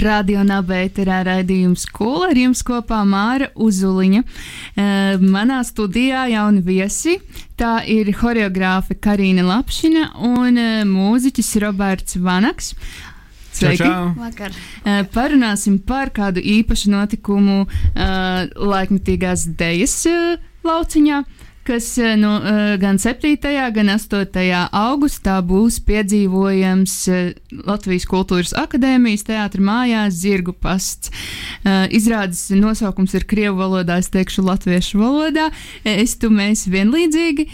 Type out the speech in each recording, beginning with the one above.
Radio Nabēterā raidījums skola ar jums kopā Māra Uzuliņa. Uh, manā studijā jauni viesi. Tā ir horeogrāfe Karina Lapšina un uh, mūziķis Roberts Vanaks. Sveiki! Čau, čau. Uh, parunāsim par kādu īpašu notikumu uh, laikmetīgās dejas uh, lauciņā, kas uh, gan 7. gan 8. augustā būs piedzīvojams uh, Latvijas Kultūras Akadēmijas teātra mājās Zirgu pasts. Izrādes nosaukums ir krievu valodā, es teikšu latviešu valodā. Es tu mēs vienlīdzīgi.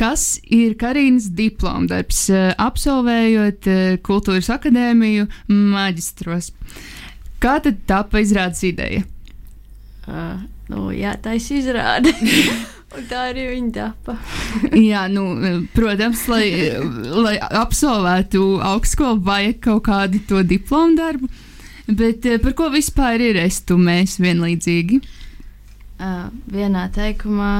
Kas ir Karīnas diplomdarbs, eh, absolvējot eh, Kultūras akadēmiju maģistros? Kā tad tapa izrādes ideja? Uh, nu, jā, tā ir izrāde. Un tā arī viņa tapa. Jā, nu, protams, lai, lai absolvētu augstskolu, vajag kaut kādu to diplomu darbu. Bet eh, par ko vispār ir es tu mēs vienlīdzīgi? Uh, vienā teikumā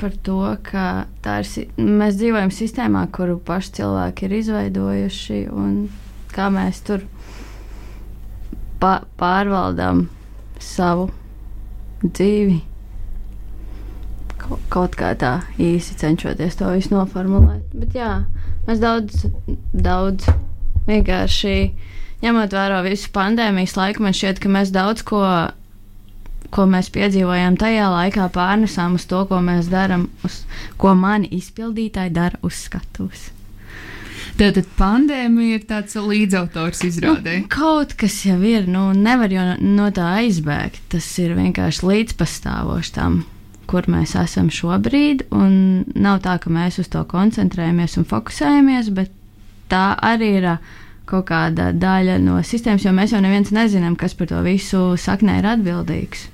par to, ka tā ir, mēs dzīvojam sistēmā, kuru paši cilvēki ir izveidojuši, un kā mēs tur pa pārvaldām savu dzīvi. Kaut, kā tā īsi cenšoties to visu noformulēt. Bet jā, mēs daudz, daudz vienkārši ņemot vērā visu pandēmijas laiku, man šķiet, ka mēs daudz ko, ko mēs piedzīvojām tajā laikā, pārnesām uz to, ko mēs darām, uz ko mani izpildītāji dara uz skatuves. Tātad pandēmija ir tāds līdzautors izrādē. Nu, kaut kas jau ir, nu, nevar jau no, tā aizbēgt. Tas ir vienkārši līdzpastāvoši tam, kur mēs esam šobrīd. Nav tā, ka mēs uz to koncentrējamies un fokusējamies, bet tā arī ir ā, kaut kāda daļa no sistēmas, jo mēs jau neviens nezinām, kas par to visu saknē ir atbildīgs.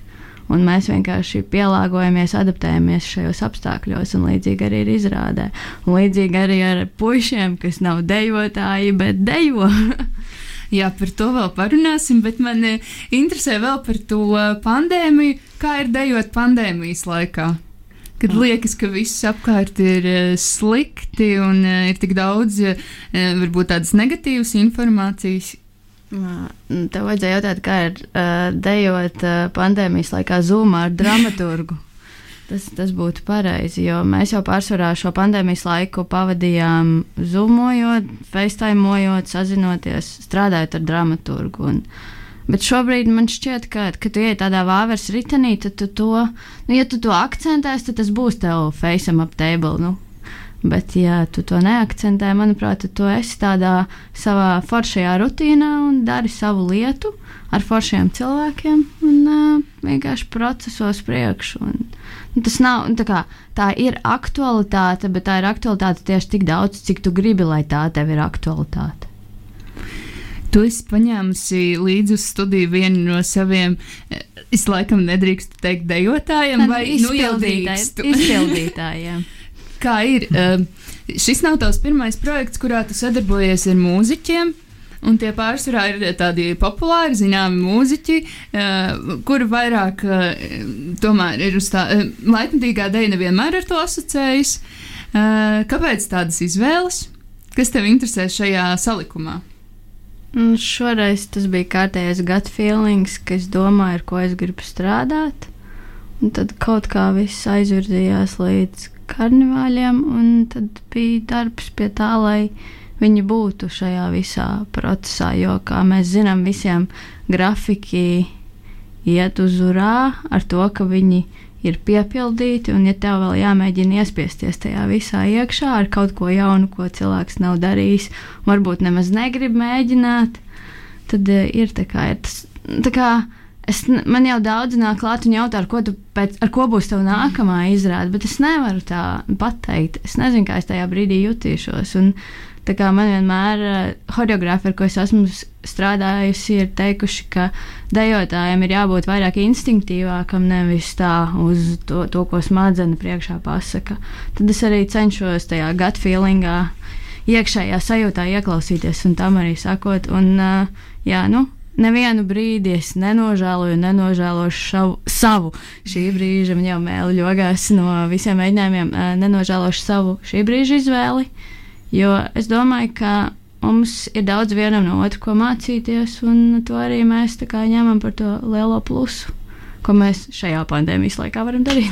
Un mēs vienkārši pielāgojamies, adaptējamies šajos apstākļos, un līdzīgi arī ir izrādē. Un līdzīgi arī ar puišiem, kas nav dejotāji, bet dejo. Jā, par to vēl parunāsim, bet man interesē vēl par to pandēmiju. Kā ir dejot pandēmijas laikā? Kad liekas, ka viss apkārt ir eh, slikti un eh, ir tik daudz, eh, varbūt tādas negatīvas informācijas. Mā, Tev vajadzēja jautāt, kā ir uh, dejot uh, pandēmijas laikā zūmā ar dramaturgu. Tas, tas būtu pareizi, jo mēs jau pārsvarā šo pandēmijas laiku pavadījām zūmojot, facetaimojot, sazinoties, strādājot ar dramaturgu. Un, bet šobrīd man šķiet, ka, kad tu ej tādā vāveres ritenī, tad tu to, nu, ja tu to akcentēsi, tad tas būs tev faceam up table. Nu. Bet, ja tu to neakcentē, manuprāt, tad tu esi tādā savā foršajā rutīnā un dari savu lietu ar foršiem cilvēkiem un uh, vienkārši procesos priekšu. Un, nu, tas nav tā, kā, tā ir aktualitāte, bet tā ir aktualitāte tieši tik daudz, cik tu gribi, lai tā tev ir aktualitāte. Tu esi paņēmusi līdzi uz studiju vienu no saviem, eh, es laikam nedrīkstu teikt, dejotājiem vai nu, jau drīkstu? izpildītājiem. Kā ir? Um, šis nav tavs pirmais projekts, kurā tu sadarbojies ar mūziķiem. Un tie pārsvarā ir tādi populāri, zināmi mūziķi, uh, kuri vairāk uh, tomēr ir uz tā uh, laikmatīgā dēļ, nevienmēr ar to asociējas. Uh, kāpēc tādas izvēles? Kas tev interesē šajā salikumā? Un šoreiz tas bija kārtējais gut feelings, ka es domāju, ar ko es gribu strādāt. Un tad kaut kā viss aizvirzījās līdz karnevāļiem, un tad bija darbs pie tā, lai viņi būtu šajā visā procesā. Jo, kā mēs zinām, visiem grafiki iet uz urā ar to, ka viņi ir piepildīti, un ja tev vēl jāmēģina iespiesties tajā visā iekšā ar kaut ko jaunu, ko cilvēks nav darījis, varbūt nemaz negrib mēģināt, tad eh, ir tā kā, ir tas, tā kā es, man jau daudz nāk klāt un jautā, ar ko, pēc, ar ko būs tava nākamā izrāde, bet es nevaru tā pateikt. Es nezinu, kā es tajā brīdī jutīšos. Un Tā man vienmēr uh, choreogrāfi, ar ko es esmu strādājusi, ir teikuši, ka dejotājiem ir jābūt vairāk instinktīvākam, nevis tā uz to, to ko smadzenes priekšā pasaka. Tad es arī cenšos tajā gut feelingā, iekšējā sajūtā ieklausīties un tam arī sakot. Un, uh, jā, nu, Nevienu brīdi es nenožēloju, nenožēlošu šavu, savu šī brīža, jau mēlī ļogās no visiem mēģinājumiem, nenožēlošu savu šī brīža izvēli, jo es domāju, ka mums ir daudz vienam no otra, ko mācīties, un to arī mēs ņemam par to lielo plusu, ko mēs šajā pandēmijas laikā varam darīt.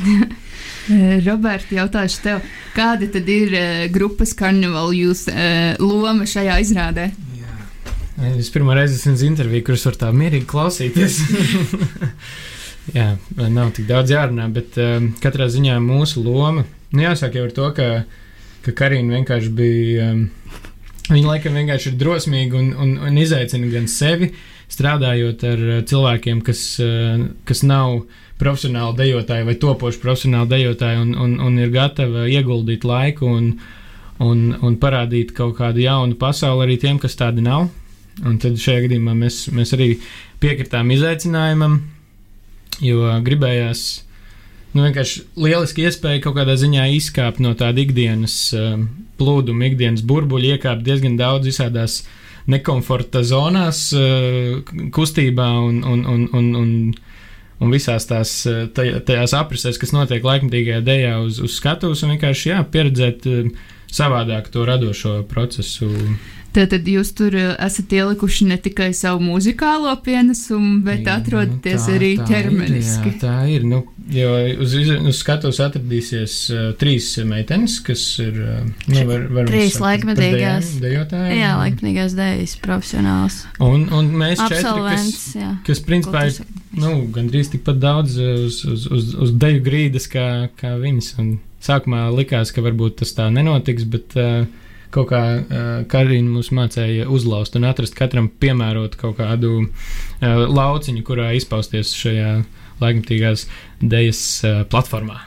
Roberta, jautāšu tev, kāda tad ir grupas karnevāla jūsu loma šajā izrādē? Es pirmo reizi esmu uz interviju, kuras var tā mierīgi klausīties. Jā, nav tik daudz jārunā, bet um, katrā ziņā mūsu loma, nu jāsāk jau ar to, ka, ka Karina vienkārši bija, um, viņa laikam vienkārši ir drosmīga un, un, un izaicina gan sevi, strādājot ar uh, cilvēkiem, kas, uh, kas nav profesionāli dejotāji vai topoši profesionāli dejotāji un, un, un ir gatava ieguldīt laiku un, un, un parādīt kaut kādu jaunu pasauli arī tiem, kas tādi nav. Un tad šajā gadījumā mēs, mēs arī piekritām izaicinājumam, jo gribējās nu, vienkārši lieliski iespēja kaut kādā ziņā izkāpt no tāda ikdienas uh, plūduma, ikdienas burbuļa, iekāpt diezgan daudz visādās nekomforta zonās, uh, kustībā un, un, un, un, un, un visās tās uh, tajās aprisēs, kas notiek laikmatīgajā dejā uz, uz skatuves, un vienkārši jā, pieredzēt uh, savādāk to radošo procesu. Tātad jūs tur eh, esat ielikuši ne tikai savu muzikālo pienesumu, bet jā, atrodaties nu, tā, arī tā ķermeniski. Ir, jā, tā ir. Nu, jo uz, uz skatuves atradīsies uh, trīs meitenes, kas ir. Uh, nu, var, var trīs laikmetīgās. Dejotājiem. Jā, laikmetīgās dejas profesionāls. Un, un mēs četri, kas, jā, kas principā ir nu, gandrīz tikpat daudz uz, uz, uz, uz deju grīdas kā, kā viņas. Un sākumā likās, ka varbūt tas tā nenotiks, bet. Uh, kaut kā uh, Karina mums mācīja uzlaust un atrast katram piemērot kaut kādu uh, lauciņu, kurā izpausties šajā laikmatīgās dejas uh, platformā.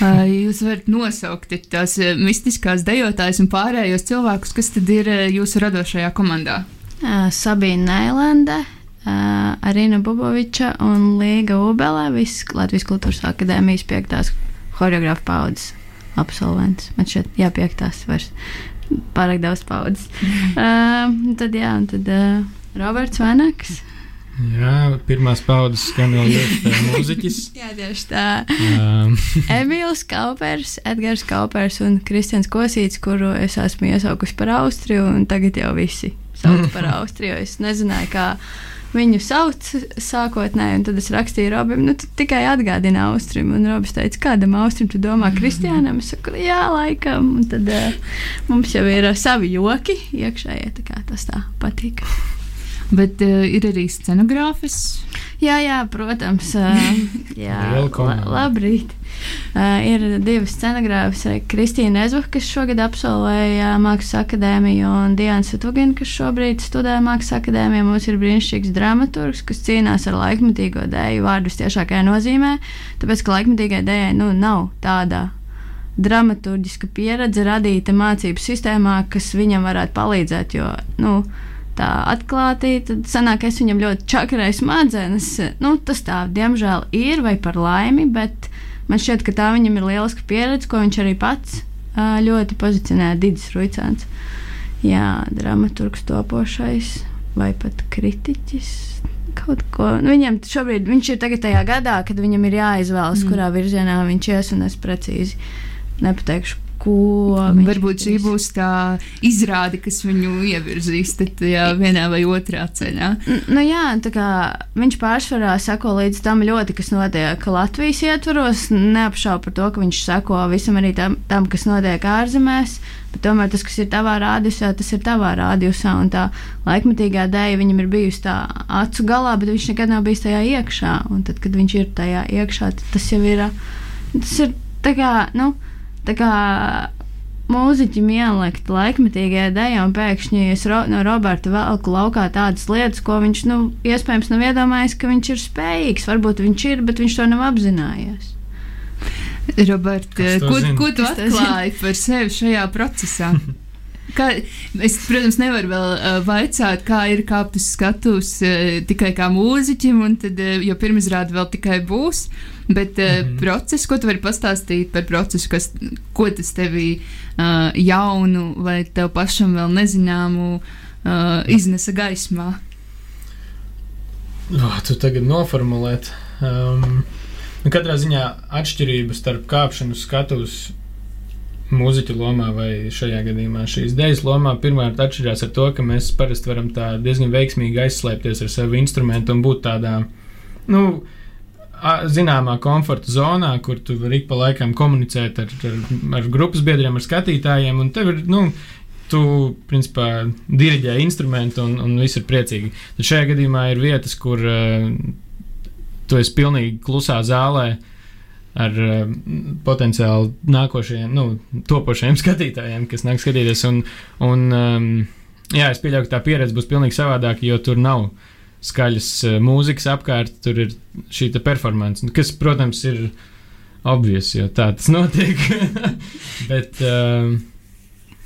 Jūs varat nosaukt tās mistiskās dejotājas un pārējos cilvēkus, kas tad ir jūsu radošajā komandā? Sabīna Neilande, Arina Buboviča un Līga Ubele, visas Latvijas kultūras akadēmijas piektās choreogrāfa paudzes absolvents. Man šeit jāpiektās vairs pārāk daudz paudzes. uh, tad, jā, un tad uh, Roberts Vanaks. Jā, pirmās paudzes skan jau ļoti mūziķis. Jā, tieši tā. Um. Emīls Kaupers, Edgars Kaupers un Kristians Kosīts, kuru es esmu iesaukusi par Austriju, un tagad jau visi sauc par Austriju. Es nezināju, kā viņu sauc sākotnēji, un tad es rakstīju Robim, nu, tikai atgādini Austrim. Un Robis teica, kādam Austrim tu domā, Kristiānam? Es saku, jā, laikam. Un tad uh, mums jau ir uh, savi joki iekšējie, tā kā tas tā patīk. Bet uh, ir arī scenogrāfis. Jā, jā, protams. Jā, la, labrīt. Uh, ir divas scenogrāfas, Kristīna Ezbuka, kas šogad absolvēja Mākslas akadēmiju, un Diana Satugina, kas šobrīd studē Mākslas akadēmijā. Mums ir brīnišķīgs dramaturgs, kas cīnās ar laikmetīgo dēļu vārdu tiešākajā nozīmē, tāpēc, ka laikmetīgai dēļai nu, nav tāda dramaturgiska pieredze radīta mācību sistēmā, kas viņam varētu palīdzēt. Jo, nu, tā atklāti, tad sanāk, es viņam ļoti čakarēju smadzenes. Nu, tas tā, diemžēl, ir vai par laimi, bet Man šķiet, ka tā viņam ir lieliska pieredze, ko viņš arī pats ļoti pozicionē Digis Ruicāns. Jā, dramaturgs topošais vai pat kritiķis. Kaut ko. Nu, viņam šobrīd, viņš ir tajā gadā, kad viņam ir jāizvēlas, mm. kurā virzienā viņš ies, un es precīzi nepateikšu, ko. Varbūt šī būs tā izrāde, kas viņu ievirzīs tajā vienā vai otrā ceļā. Nu, jā, tā kā viņš pārsvarā sako līdz tam ļoti, kas notiek Latvijas ietvaros, neapšaubu par to, ka viņš sako visam arī tam, tam kas notiek ārzemēs. Bet tomēr tas, kas ir tavā rādījusā, tas ir tavā rādījusā. Un tā laikmatīgā dēļa viņam ir bijusi tā acu galā, bet viņš nekad nav bijis tajā iekšā. Un tad, kad viņš ir tajā iekšā, tas jau ir. Tas ir tā kā. Nu, Tā kā mūziķim ielikt laikmetīgajā dēļā, un pēkšņi es ro, no Roberta velku laukā tādas lietas, ko viņš, nu, iespējams, nav iedomājies, ka viņš ir spējīgs. Varbūt viņš ir, bet viņš to nav apzinājies. Robert, ko, zin? ko tu atklāji par sevi šajā procesā? Kā, es, protams, nevaru vēl uh, vaicāt, kā ir kāpt uz skatuves uh, tikai kā mūziķim, un tad, uh, jo pirmizrāde vēl tikai būs. Bet uh, mm -hmm. process, ko tu vari pastāstīt par procesu, kas, ko tas tevī uh, jaunu vai tev pašam vēl nezināmu uh, iznesa gaismā? Oh, tu tagad noformulēt. Um, nu, katrā ziņā atšķirība starp kāpšanu skatuves mūziķa lomā vai šajā gadījumā šīs dēļas lomā pirmkārt atšķirās ar to, ka mēs parasti varam tā diezgan veiksmīgi aizslēpties ar savu instrumentu un būt tādā, nu, zināmā komforta zonā, kur tu vari ik pa laikam komunicēt ar, ar, ar grupas biedriem, ar skatītājiem, un tev ir, nu, tu, principā, diriģē instrumentu un, un viss ir priecīgi. Tad šajā gadījumā ir vietas, kur uh, tu esi pilnīgi klusā zālē ar uh, potenciāli nākošajiem, nu, topošajiem skatītājiem, kas nāk skatīties. Un, un, um, jā, es pieļauju, ka tā pieredze būs pilnīgi savādāka, jo tur nav skaļas uh, mūzikas apkārt, tur ir šī performance, kas, protams, ir obvious, jo tā tas notiek. Bet, uh,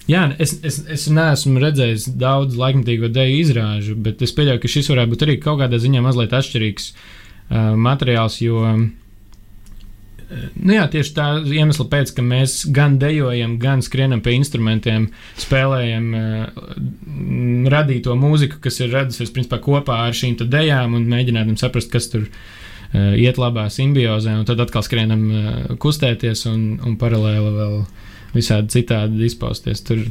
Jā, es, es, es neesmu redzējis daudz laikmatīgo deju izrāžu, bet es pieļauju, ka šis varētu būt arī kaut kādā ziņā mazliet atšķirīgs uh, materiāls, jo uh, nu jā, tieši tā iemesla pēc, ka mēs gan dejojam, gan skrienam pie instrumentiem, spēlējam uh, radīto mūziku, kas ir radusies principā kopā ar šīm dejām un mēģinām saprast, kas tur uh, iet labā simbiozē, un tad atkal skrienam uh, kustēties un, un paralēli vēl visādi citādi izpausties. Tur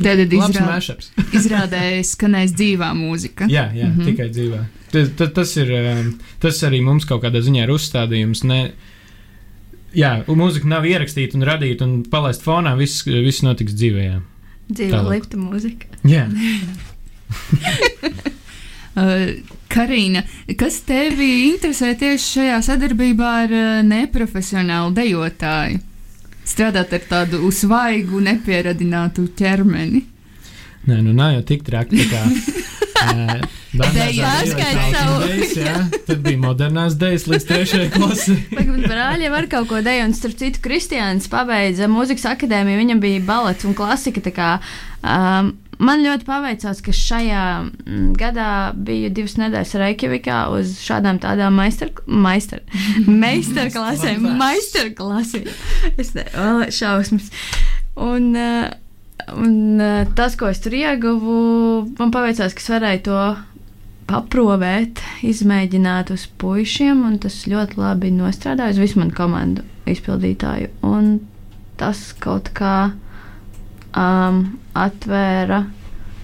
Tad izrād, izrādējas, ka nes dzīvā mūzika. Jā, jā mm -hmm. tikai dzīvā. Tas, tas, ir, tas arī mums kaut kādā ziņā ir uzstādījums. Ne, jā, mūzika nav ierakstīta un radīta un palaista fonā. Viss, viss notiks dzīvē. Jā. Dzīvā lifta mūzika. Jā. uh, Karina, kas tevi interesē tieši šajā sadarbībā ar uh, neprofesionālu dejotāju? strādāt ar tādu svaigu, nepieradinātu ķermeni. Nē, nu nav jau tik traki. Tad bija modernās dēļas līdz trešajai klasē. Brāļiem ar kaut ko deju, un starp citu, Kristiāns pabeidza mūzikas akadēmiju, viņam bija balets un klasika. Kā, um, Man ļoti paveicās, ka šajā mm, gadā biju divas nedēļas Reikjavikā uz šādām tādām meistarklasēm. Meistarklasēm. Es nezinu, šausmas. Un, uh, un uh, tas, ko es tur ieguvu, man paveicās, ka es varēju to paprovēt, izmēģināt uz puišiem, un tas ļoti labi nostrādāja uz visu manu komandu izpildītāju. Un tas kaut kā um, atvēra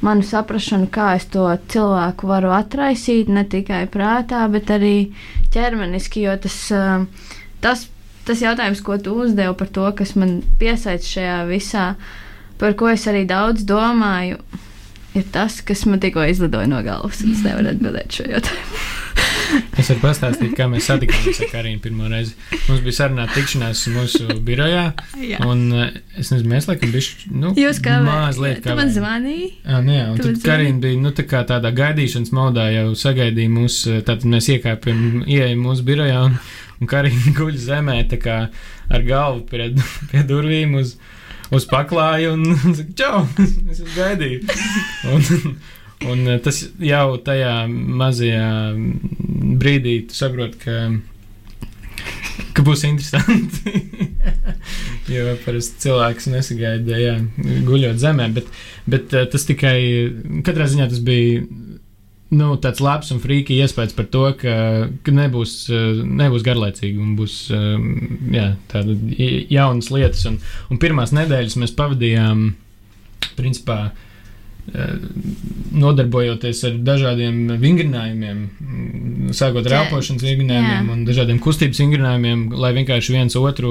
manu saprāšanu, kā es to cilvēku varu atraisīt, ne tikai prātā, bet arī ķermeniski. Jo tas, um, tas, tas jautājums, ko tu uzdevi par to, kas man piesaista šajā visā, par ko es arī daudz domāju, ir tas, kas man tikko izlidoja no galvas. Es nevaru atbildēt šo jautājumu. Es varu pastāstīt, kā mēs satikāmies ar Karinu pirmo reizi. Mums bija sarunā tikšanās mūsu birojā. Jā. Un eh, es nezinu, mēs laikam bišķi, nu, Jūs kā mazliet. Tu man zvanīji? Jā, nu jā, un tu tad Karina bija, nu, tā kā tādā gaidīšanas modā jau sagaidīja mūs, eh, tātad mēs iekāpjam, ieejam mūsu birojā un, un Karina guļ zemē, tā kā ar galvu pie, pie durvīm uz, uz paklāju un, čau, es esmu gaidīju. Un, Un eh, tas jau tajā mazajā brīdī tu saproti, ka, ka būs interesanti. jo parasti cilvēks nesagaida, jā, guļot zemē, bet, bet eh, tas tikai katrā ziņā tas bija. Nu, tāds labs un frīki iespējas par to, ka, ka nebūs, eh, nebūs garlaicīgi un būs jā, tādas jaunas lietas. Un, un pirmās nedēļas mēs pavadījām, principā, uh, Eh, nodarbojoties ar dažādiem vingrinājumiem, mm, sākot ar elpošanas vingrinājumiem un dažādiem kustības vingrinājumiem, lai vienkārši viens otru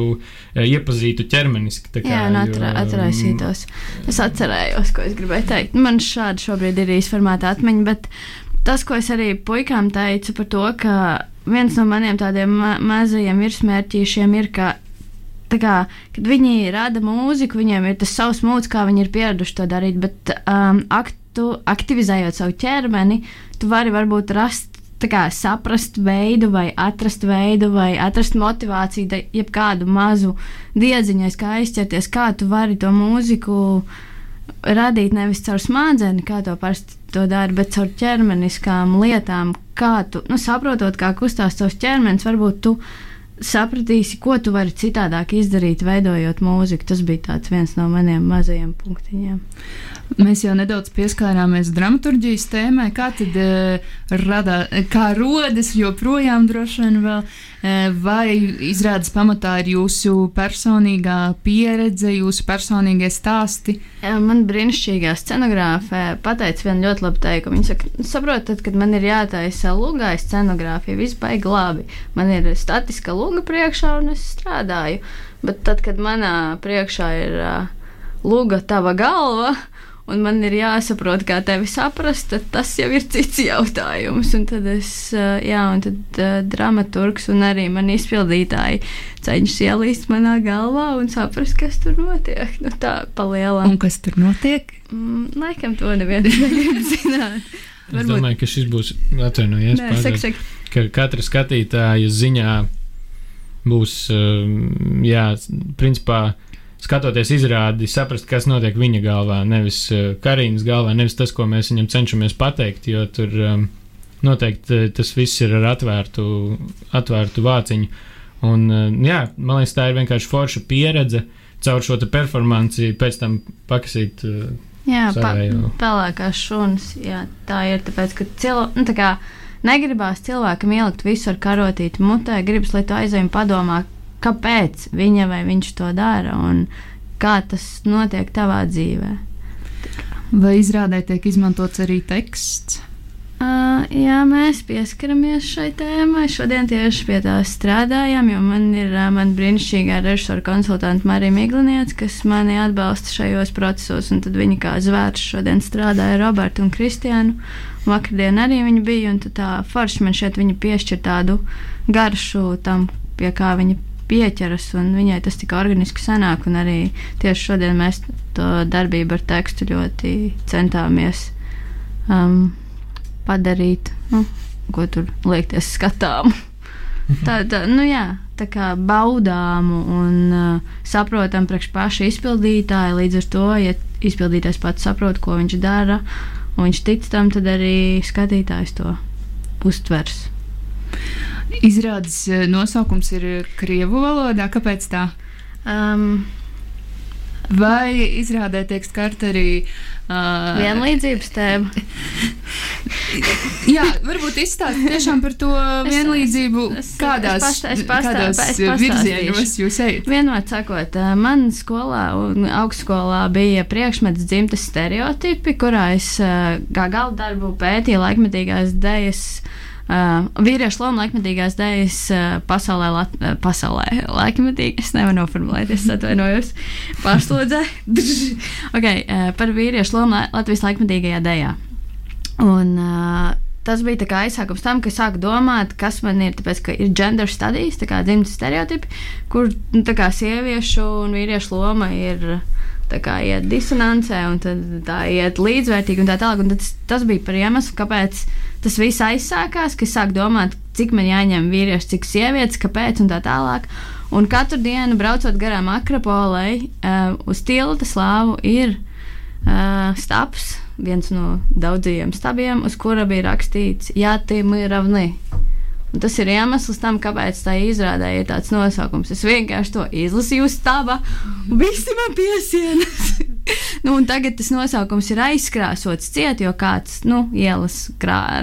eh, iepazītu ķermeniski. Kā, Jā, un atra, jo, atraisītos. Es atcerējos, ko es gribēju teikt. Man šādi šobrīd ir izformēta atmiņa, bet tas, ko es arī puikām teicu par to, ka viens no maniem tādiem ma mazajiem virsmērķīšiem ir, ka kā, kad viņi rada mūziku, viņiem ir tas savs mūds, kā viņi ir pieraduši to darīt. Bet um, aktu, aktivizējot savu ķermeni, tu vari varbūt rast. Kā, saprast veidu, vai atrast veidu, vai atrast motivāciju, jebkādu mazu diedziņu, kā aizķerties, kā tu vari to mūziku radīt nevis caur smadzenes, kā to parasti to dara, bet caur ķermeniskām lietām, kā tu nu, saprotot, kā kustās tavs ķermenis, varbūt tu sapratīsi, ko tu vari citādāk izdarīt, veidojot mūziku. Tas bija viens no maniem mazajiem punktiņiem. Mēs jau nedaudz pieskārāmies dramaturgijas tēmai, kā tad uh, radā, kā rodas joprojām droši vien vēl, uh, vai izrādes pamatā ir jūsu personīgā pieredze, jūsu personīgie stāsti? Man brīnišķīgā scenogrāfē pateica vienu ļoti labu teikumu. Viņa saka, saprotat, kad man ir jātaisa lugā scenogrāfija, viss baigi labi. Man ir statiska luga priekšā un es strādāju, bet tad, kad manā priekšā ir uh, luga tava galva, un man ir jāsaprot, kā tevi saprast, tad tas jau ir cits jautājums. Un tad es, jā, un tad uh, dramaturgs un arī man izpildītāji cenšas ielīst manā galvā un saprast, kas tur notiek. Nu, tā palielam. Un kas tur notiek? Mm, laikam to neviens negrib zināt. Varbūt... Es domāju, ka šis būs atvainojies. Nē, saka, saka. Ka katra skatītāja ziņā būs, jā, principā skatoties izrādi, saprast, kas notiek viņa galvā, nevis uh, Karīnas galvā, nevis tas, ko mēs viņam cenšamies pateikt, jo tur um, noteikti uh, tas viss ir ar atvērtu, atvērtu vāciņu. Un, uh, jā, man liekas, tā ir vienkārši forša pieredze caur šo performanci, pēc tam pakasīt. Uh, jā, pa, pelēkās šunas, jā, tā ir, tāpēc, ka cilvēki, nu, tā kā negribās cilvēkam ielikt visu ar karotīti mutē, gribas, lai tu aizej un padomā, kāpēc viņa vai viņš to dara un kā tas notiek tavā dzīvē. Vai izrādē tiek izmantots arī teksts? Uh, jā, mēs pieskaramies šai tēmai. Šodien tieši pie tā strādājām, jo man ir uh, man brīnišķīgā režisora konsultante Marija Migliniece, kas mani atbalsta šajos procesos. Tad viņi kā zvērs šodien strādāja Robertu un Kristiānu. Vakardien arī viņi bija, un tā forši man šeit viņa piešķir tādu garšu tam, pie kā viņa pieķeras, un viņai tas tik organiski sanāk. Arī tieši šodien mēs to darbību ar tekstu ļoti centāmies um, padarīt, nu, ko tur liekties skatām. tā, tā, nu jā, tā kā baudāmu un uh, saprotam priekš paša izpildītāja. Līdz ar to, ja izpildītājs pats saprot, ko viņš dara, un viņš tic tam, tad arī skatītājs to uztvers. Izrādes eh, nosaukums ir krievu valodā. Kāpēc tā? Um, Vai izrādē tiek skarta arī uh, vienlīdzības tēma? jā, varbūt izstāstiet par to vienlīdzību, es, es, kādās, es pastāst, kādās virzienos jūs ejat. Vienmēr sakot, man skolā un augstskolā bija priekšmets dzimtas stereotipi, kurā es kā galdarbu pētīju laikmetīgās dēļas Uh, vīriešu loma laikmetīgās dēļas uh, pasaulē, lat, uh, pasaulē laikmetīgi. Es nevaru noformulēt, es atvainojos. Pārslodzē. okay, uh, par vīriešu lomu Latvijas laikmetīgajā dēļā. Un, uh, tas bija aizsākums tam, ka sāku domāt, kas man ir. Tāpēc, ka ir gender studies, tā kā dzimtas stereotipi, kur nu, kā, sieviešu un vīriešu loma ir tā kā iet disonancē, un tā iet līdzvērtīgi, un tā tālāk. Un tas, tas bija par iemeslu, kāpēc tas viss aizsākās, ka es sāku domāt, cik man jāņem vīrieši, cik sievietes, kāpēc un tā tālāk. Un katru dienu braucot garām akropolei, uh, uz tilta slāvu ir uh, stāps, viens no daudzajiem stabiem, uz kura bija rakstīts Jātim ir ravni. Un tas ir iemesls tam, kāpēc tā izrādē ir tāds nosaukums. Es vienkārši to izlasīju uz staba, un visi man piesienas. nu, tagad tas nosaukums ir aizkrāsots ciet, jo kāds nu, ielas krā,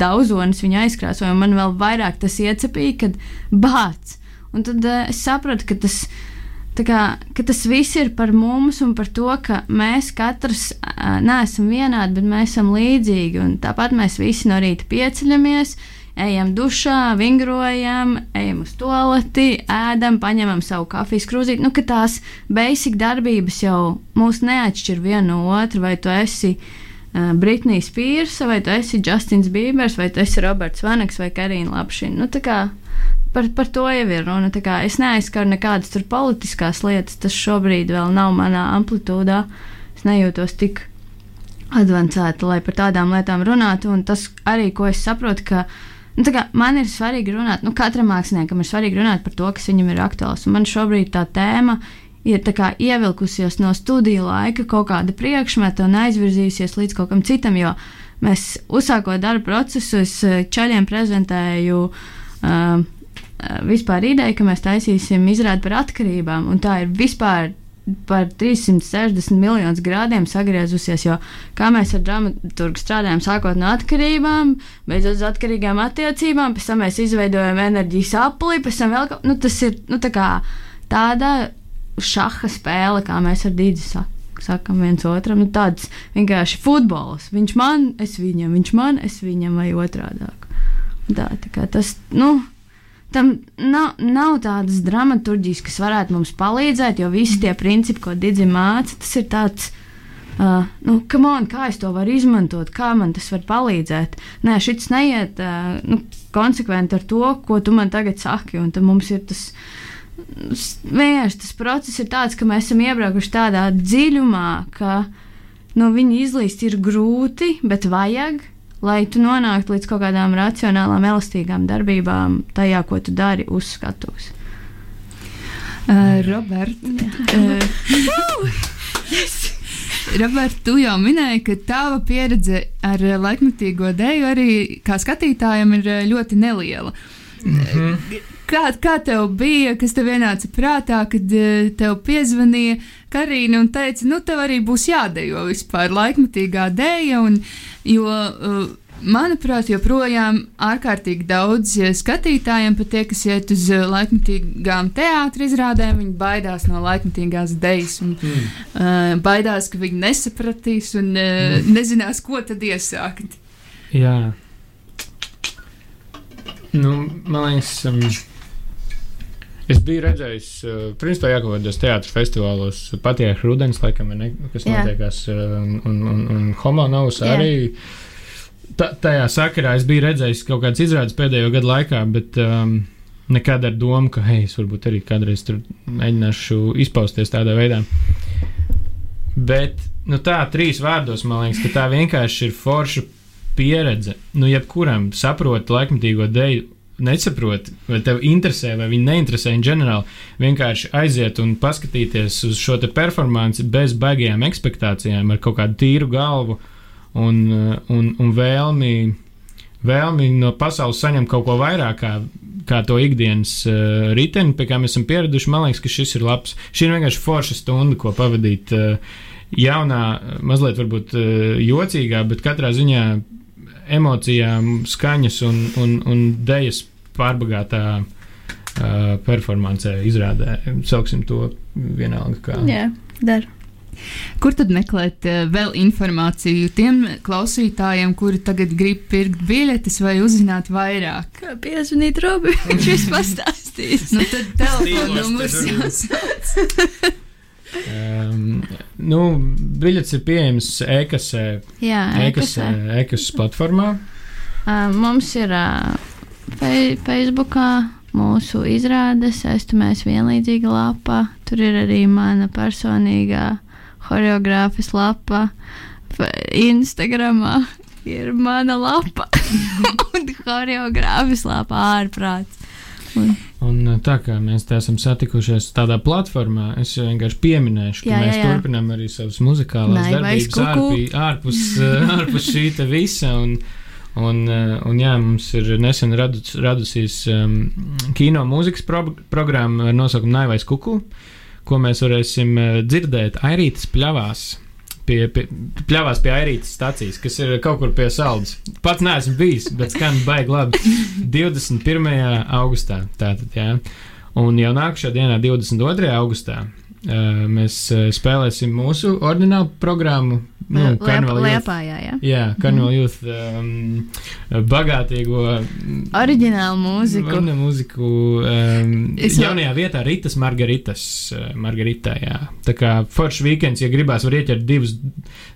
daudzonis viņa aizkrāsoja, un man vēl vairāk tas iecepīja, kad bāc. Un tad uh, es sapratu, ka tas ir kā, tas viss ir par mums un par to, ka mēs katrs uh, neesam vienādi, bet mēs esam līdzīgi. Tāpat mēs visi no rīta pieceļamies, ejam dušā, vingrojam, ejam uz toaleti, ēdam, paņemam savu kafijas krūzīti. Nu, ka tās basic darbības jau mūs neatšķir viena no otra, vai tu esi uh, Britnija Spīrsa, vai tu esi Justins Bībers, vai tu esi Roberts Vanaks vai Karina Lapšina. Nu, Par, par to jau ir runa. Es neaizskaru nekādas politiskās lietas. Tas šobrīd vēl nav manā amplitūdā. Es nejūtos tik advancēta, lai par tādām lietām runātu. Un tas arī, ko es saprotu, ka uh, Nu, man ir svarīgi runāt, nu, katram māksliniekam ir svarīgi runāt par to, kas viņam ir aktuāls. Un man šobrīd tā tēma ir tā kā ievilkusies no studiju laika kaut kāda priekšmeta un aizvirzījusies līdz kaut kam citam, jo mēs uzsākot darba procesu, es eh, čaļiem prezentēju uh, vispār ideju, ka mēs taisīsim izrādi par atkarībām, un tā ir vispār par 360 miljonus grādiem sagriezusies. Jo kā mēs ar dramaturgu strādājam, sākot no atkarībām, beidzot uz atkarīgām attiecībām, pēc tam mēs izveidojam enerģijas apli, pēc tam vēl kaut nu, tas ir nu, tā tāda šaha spēle, kā mēs ar Dīdzi sakām sakam viens otram, nu tāds vienkārši futbols. Viņš man, es viņam, viņš man, es viņam vai otrādi. Tā, tā kā tas, nu, tam nav, nav tādas dramaturgijas, kas varētu mums palīdzēt, jo visi tie principi, ko Digita māca, tas ir tāds. Uh, nu, on, kā es to varu izmantot, kā man tas var palīdzēt. Nē, šis neiet uh, nu, konsekventi ar to, ko tu man tagad saki. Un tad mums ir tas vienkārši tas process, tāds, ka mēs esam iebraukuši tādā dziļumā, ka nu, viņu izlīst ir grūti, bet vajag lai tu nonāktu līdz kaut kādām racionālām, elastīgām darbībām, tajā, ko tu dari uz skatuves. Uh, Robert, uh, Robert, tu jau minēji, ka tava pieredze ar laikmatīgo dēļu arī kā skatītājam ir ļoti neliela. Mm -hmm. Kā, kā tev bija, kas tev ienāca prātā, kad tev piezvanīja Karina un teica, nu, tev arī būs jādejo vispār laikmatīgā dēļa, un Jo, uh, manuprāt, joprojām ārkārtīgi daudz skatītājiem, pat tie, kas iet uz laikmatīgām teātris izrādēm, viņi baidās no laikmatīgās dejas un mm. uh, baidās, ka viņi nesapratīs un uh, nezinās, ko tad iesākt. Jā. Nu, man liekas, um, Es biju redzējis, uh, principā, jā, kaut kādos teātros festivālos, patiek rudens, laikam, ne, kas jā. notiekās, uh, un, un, un Homo Novs arī. Tā, tajā sakarā es biju redzējis kaut kādas izrādes pēdējo gadu laikā, bet um, nekad ar domu, ka, hei, es varbūt arī kādreiz tur mēģināšu izpausties tādā veidā. Bet, nu tā, trīs vārdos, man liekas, ka tā vienkārši ir forša pieredze. Nu, jebkuram saprot laikmatīgo deju nesaproti, vai tev interesē, vai viņi neinteresē in ģenerāli, vienkārši aiziet un paskatīties uz šo performanci bez baigajām expectācijām, ar kaut kādu tīru galvu un, un, un vēlmi, vēlmi no pasaules saņemt kaut ko vairāk. Kā, kā to ikdienas uh, riteni, pie kā mēs esam pieraduši, man liekas, ka šis ir labs. Šī ir vienkārši forša stunda, ko pavadīt uh, jaunā, mazliet varbūt uh, jocīgā, bet katrā ziņā emocijām, skaņas un, un, un dēļas pārbagātā uh, performancē, izrādē. Sauksim to vienalga. Kā. Jā, dar. Kur tad meklēt uh, vēl informāciju tiem klausītājiem, kuri tagad grib pirkt biļetes vai uzzināt vairāk? Piezvanīt Robi, viņš viss pastāstīs. nu tad telefona numurs jāsauc. Um, nu, biļets ir pieejams e-kasē. E-kasē, e-kasē platformā. Uh, mums ir uh, Fei Facebookā mūsu izrādes, Estumēs vienlīdzīga lapa. Tur ir arī mana personīgā choreogrāfijas lapa. Instagramā ir mana lapa un choreogrāfijas lapa ārprāts. Un, un tā kā mēs te esam satikušies tādā platformā, es vienkārši pieminēšu, ka jā, mēs jā, jā. turpinām arī savas muzikālās Nai, darbības ārpī, ārpus, ārpus šī visa. Un, Un, eh, un jā, mums ir nesen radus, radusies um, kino mūzikas pro programma ar nosaukumu Naivais Kuku, ko mēs varēsim dzirdēt Airītas pļavās. Pie, pie, pļāvās pie Airītas stācijas, kas ir kaut kur pie saldas. Pats neesmu bijis, bet skan baigi labi. 21. augustā. Tātad, jā. Un jau nākamajā dienā, 22. augustā, mēs spēlēsim mūsu ordinālu programmu nu, karnevāla Liepājā, jā. Jā, karnevāla mm. youth um, bagātīgo. Oriģinālu mūziku. Orna mūziku um, es jaunajā vietā Ritas Margaritas, uh, Margaritā, jā. Tā kā foršs weekends, ja gribās, var ieķert divus,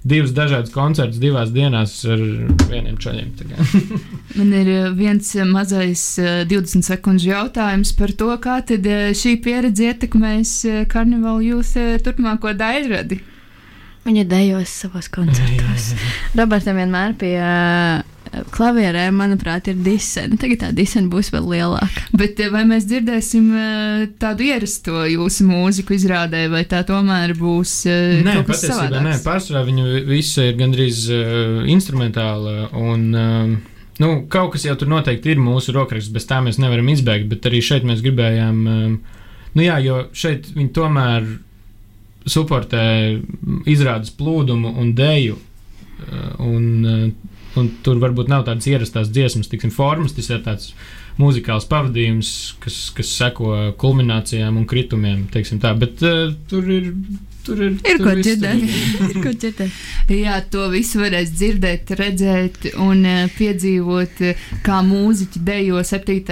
divus dažādus koncertus divās dienās ar vieniem čaļiem. Man ir uh, viens uh, mazais 20 sekundžu jautājums par to, kā tad šī pieredze ietekmēs karnevāla youth turpmāko daļradi. Viņa dejos savos koncertos. Robertam vienmēr pie uh, klavierē, manuprāt, ir disena. Tagad tā disena būs vēl lielāka. Bet vai mēs dzirdēsim uh, tādu ierasto jūsu mūziku izrādē, vai tā tomēr būs Nē, kaut kas patiesībā savādāks? nē, pārsvarā viņa visa ir gandrīz uh, instrumentāla. Un, uh, nu, kaut kas jau tur noteikti ir mūsu rokraksts, bez tā mēs nevaram izbēgt. Bet arī šeit mēs gribējām, um, nu jā, jo šeit viņi tomēr suportē izrādes plūdumu un deju. Uh, un, uh, un tur varbūt nav tādas ierastās dziesmas, tiksim, formas. Tas ir tāds mūzikāls pavadījums, kas, kas seko kulminācijām un kritumiem. Tā. Bet uh, tur ir. Tur ir, Ir tur ko dzirdēt. ir ko dzirdēt. Jā, to visu varēs dzirdēt, redzēt un uh, piedzīvot, uh, kā mūziķi dejo 7.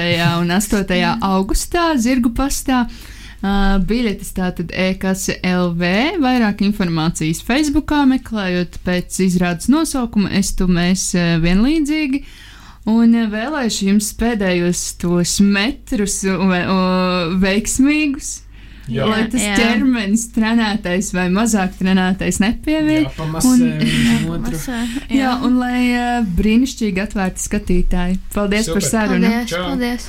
un 8. augustā Zirgu pastā. Uh, biļetes tātad e-kase LV, vairāk informācijas Facebookā meklējot pēc izrādes nosaukuma Es tu mēs uh, vienlīdzīgi. Un uh, vēlēšu jums pēdējos tos metrus un, un veiksmīgus. Jā. lai tas Jā. ķermenis trenētais vai mazāk trenētais. Jāpamasē Un- Jā. jā, un lai uh, brīnišķīgi atvērti skatītāji. Paldies Super. par sarunu! Paldies, Čau. paldies.